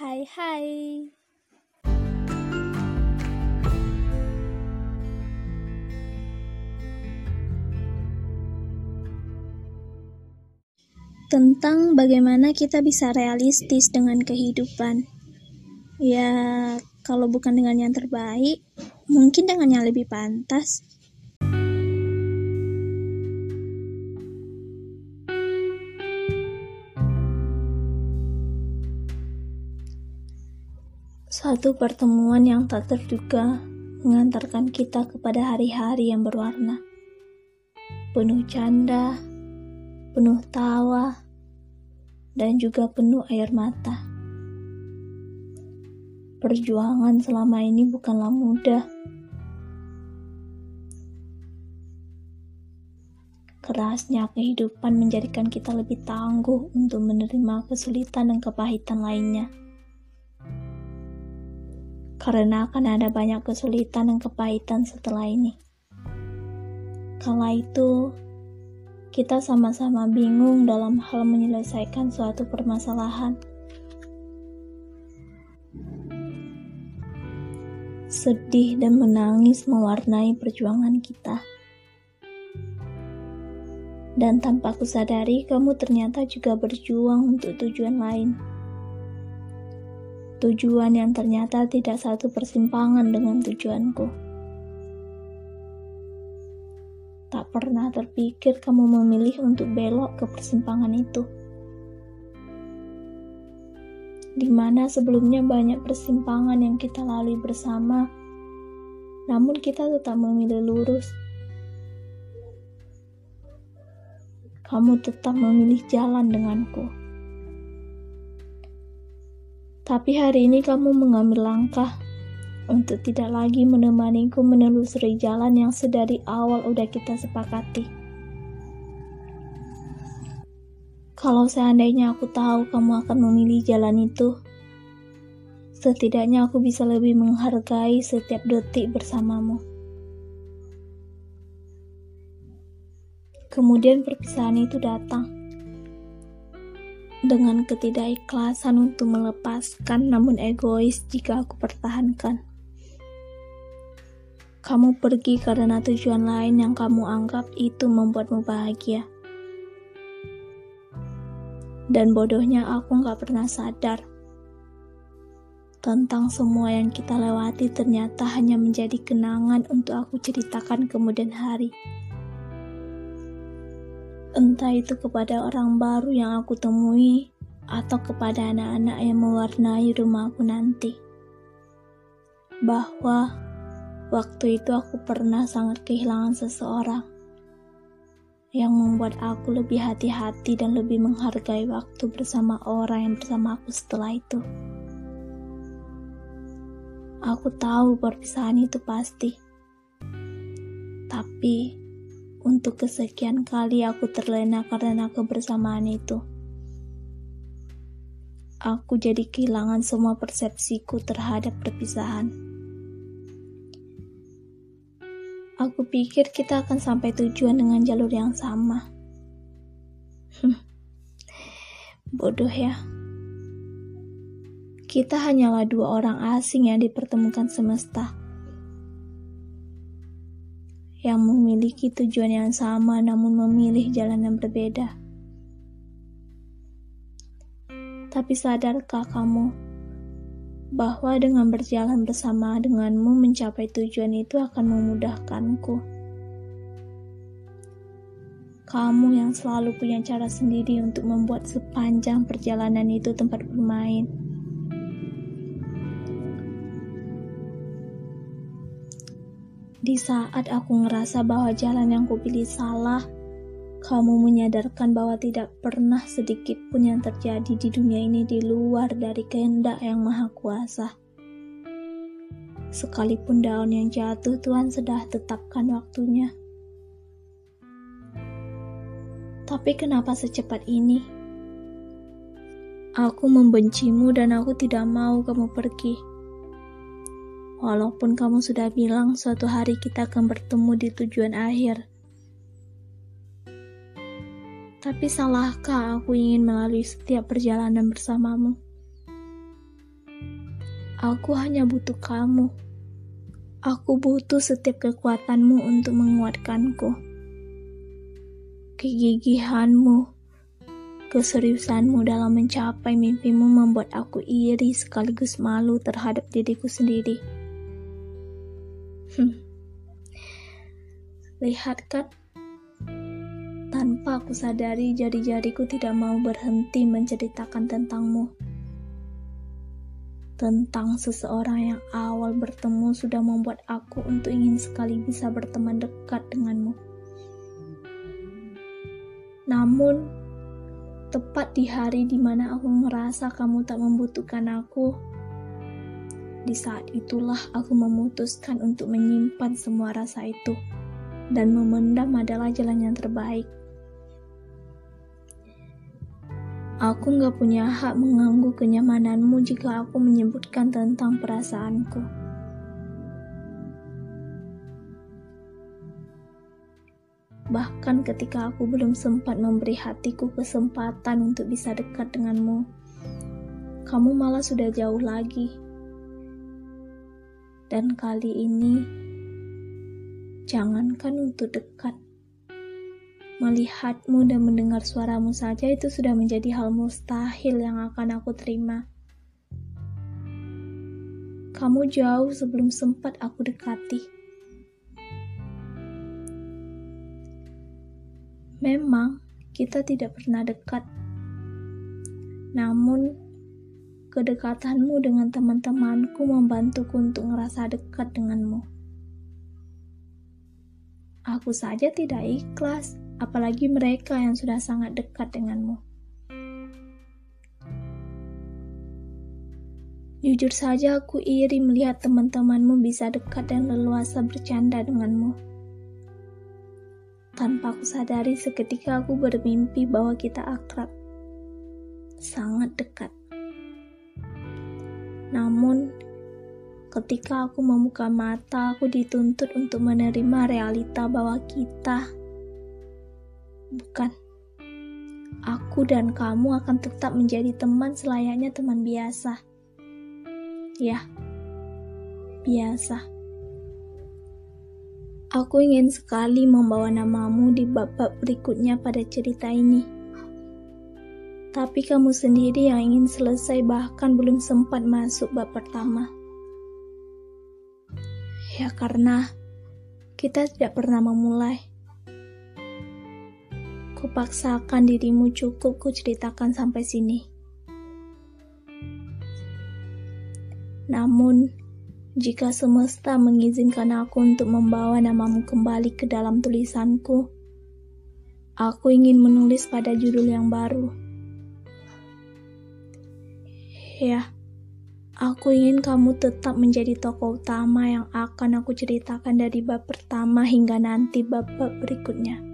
Hai hai. Tentang bagaimana kita bisa realistis dengan kehidupan. Ya, kalau bukan dengan yang terbaik, mungkin dengan yang lebih pantas. Satu pertemuan yang tak terduga mengantarkan kita kepada hari-hari yang berwarna. Penuh canda, penuh tawa, dan juga penuh air mata. Perjuangan selama ini bukanlah mudah. Kerasnya kehidupan menjadikan kita lebih tangguh untuk menerima kesulitan dan kepahitan lainnya karena akan ada banyak kesulitan dan kepahitan setelah ini. Kala itu, kita sama-sama bingung dalam hal menyelesaikan suatu permasalahan. Sedih dan menangis mewarnai perjuangan kita. Dan tanpa kusadari, kamu ternyata juga berjuang untuk tujuan lain tujuan yang ternyata tidak satu persimpangan dengan tujuanku. Tak pernah terpikir kamu memilih untuk belok ke persimpangan itu. Di mana sebelumnya banyak persimpangan yang kita lalui bersama, namun kita tetap memilih lurus. Kamu tetap memilih jalan denganku. Tapi hari ini kamu mengambil langkah untuk tidak lagi menemaniku menelusuri jalan yang sedari awal udah kita sepakati. Kalau seandainya aku tahu kamu akan memilih jalan itu, setidaknya aku bisa lebih menghargai setiap detik bersamamu. Kemudian perpisahan itu datang dengan ketidakikhlasan untuk melepaskan namun egois jika aku pertahankan. Kamu pergi karena tujuan lain yang kamu anggap itu membuatmu bahagia. Dan bodohnya aku gak pernah sadar tentang semua yang kita lewati ternyata hanya menjadi kenangan untuk aku ceritakan kemudian hari entah itu kepada orang baru yang aku temui atau kepada anak-anak yang mewarnai rumahku nanti. Bahwa waktu itu aku pernah sangat kehilangan seseorang yang membuat aku lebih hati-hati dan lebih menghargai waktu bersama orang yang bersama aku setelah itu. Aku tahu perpisahan itu pasti. Tapi untuk kesekian kali aku terlena karena kebersamaan itu. Aku jadi kehilangan semua persepsiku terhadap perpisahan. Aku pikir kita akan sampai tujuan dengan jalur yang sama. Bodoh ya. Kita hanyalah dua orang asing yang dipertemukan semesta yang memiliki tujuan yang sama namun memilih jalan yang berbeda. Tapi sadarkah kamu bahwa dengan berjalan bersama denganmu mencapai tujuan itu akan memudahkanku? Kamu yang selalu punya cara sendiri untuk membuat sepanjang perjalanan itu tempat bermain. Di saat aku ngerasa bahwa jalan yang kupilih salah, kamu menyadarkan bahwa tidak pernah sedikit pun yang terjadi di dunia ini di luar dari kehendak yang maha kuasa. Sekalipun daun yang jatuh, Tuhan sudah tetapkan waktunya. Tapi kenapa secepat ini? Aku membencimu dan aku tidak mau kamu pergi. Walaupun kamu sudah bilang suatu hari kita akan bertemu di tujuan akhir. Tapi salahkah aku ingin melalui setiap perjalanan bersamamu? Aku hanya butuh kamu. Aku butuh setiap kekuatanmu untuk menguatkanku. Kegigihanmu, keseriusanmu dalam mencapai mimpimu membuat aku iri sekaligus malu terhadap diriku sendiri. Hmm. Lihat kan, tanpa aku sadari jari-jariku tidak mau berhenti menceritakan tentangmu tentang seseorang yang awal bertemu sudah membuat aku untuk ingin sekali bisa berteman dekat denganmu. Namun, tepat di hari di mana aku merasa kamu tak membutuhkan aku, di saat itulah aku memutuskan untuk menyimpan semua rasa itu dan memendam adalah jalan yang terbaik. Aku nggak punya hak mengganggu kenyamananmu jika aku menyebutkan tentang perasaanku. Bahkan ketika aku belum sempat memberi hatiku kesempatan untuk bisa dekat denganmu, kamu malah sudah jauh lagi. Dan kali ini, jangankan untuk dekat Melihatmu dan mendengar suaramu saja itu sudah menjadi hal mustahil yang akan aku terima. Kamu jauh sebelum sempat aku dekati. Memang kita tidak pernah dekat. Namun, kedekatanmu dengan teman-temanku membantuku untuk ngerasa dekat denganmu. Aku saja tidak ikhlas apalagi mereka yang sudah sangat dekat denganmu. Jujur saja aku iri melihat teman-temanmu bisa dekat dan leluasa bercanda denganmu. Tanpa aku sadari seketika aku bermimpi bahwa kita akrab. Sangat dekat. Namun, ketika aku membuka mata, aku dituntut untuk menerima realita bahwa kita Bukan. Aku dan kamu akan tetap menjadi teman selayaknya teman biasa. Ya, biasa. Aku ingin sekali membawa namamu di bab-bab berikutnya pada cerita ini. Tapi kamu sendiri yang ingin selesai bahkan belum sempat masuk bab pertama. Ya karena kita tidak pernah memulai. Kupaksakan dirimu cukup ku ceritakan sampai sini. Namun, jika semesta mengizinkan aku untuk membawa namamu kembali ke dalam tulisanku, aku ingin menulis pada judul yang baru. Ya, aku ingin kamu tetap menjadi tokoh utama yang akan aku ceritakan dari bab pertama hingga nanti bab-bab berikutnya.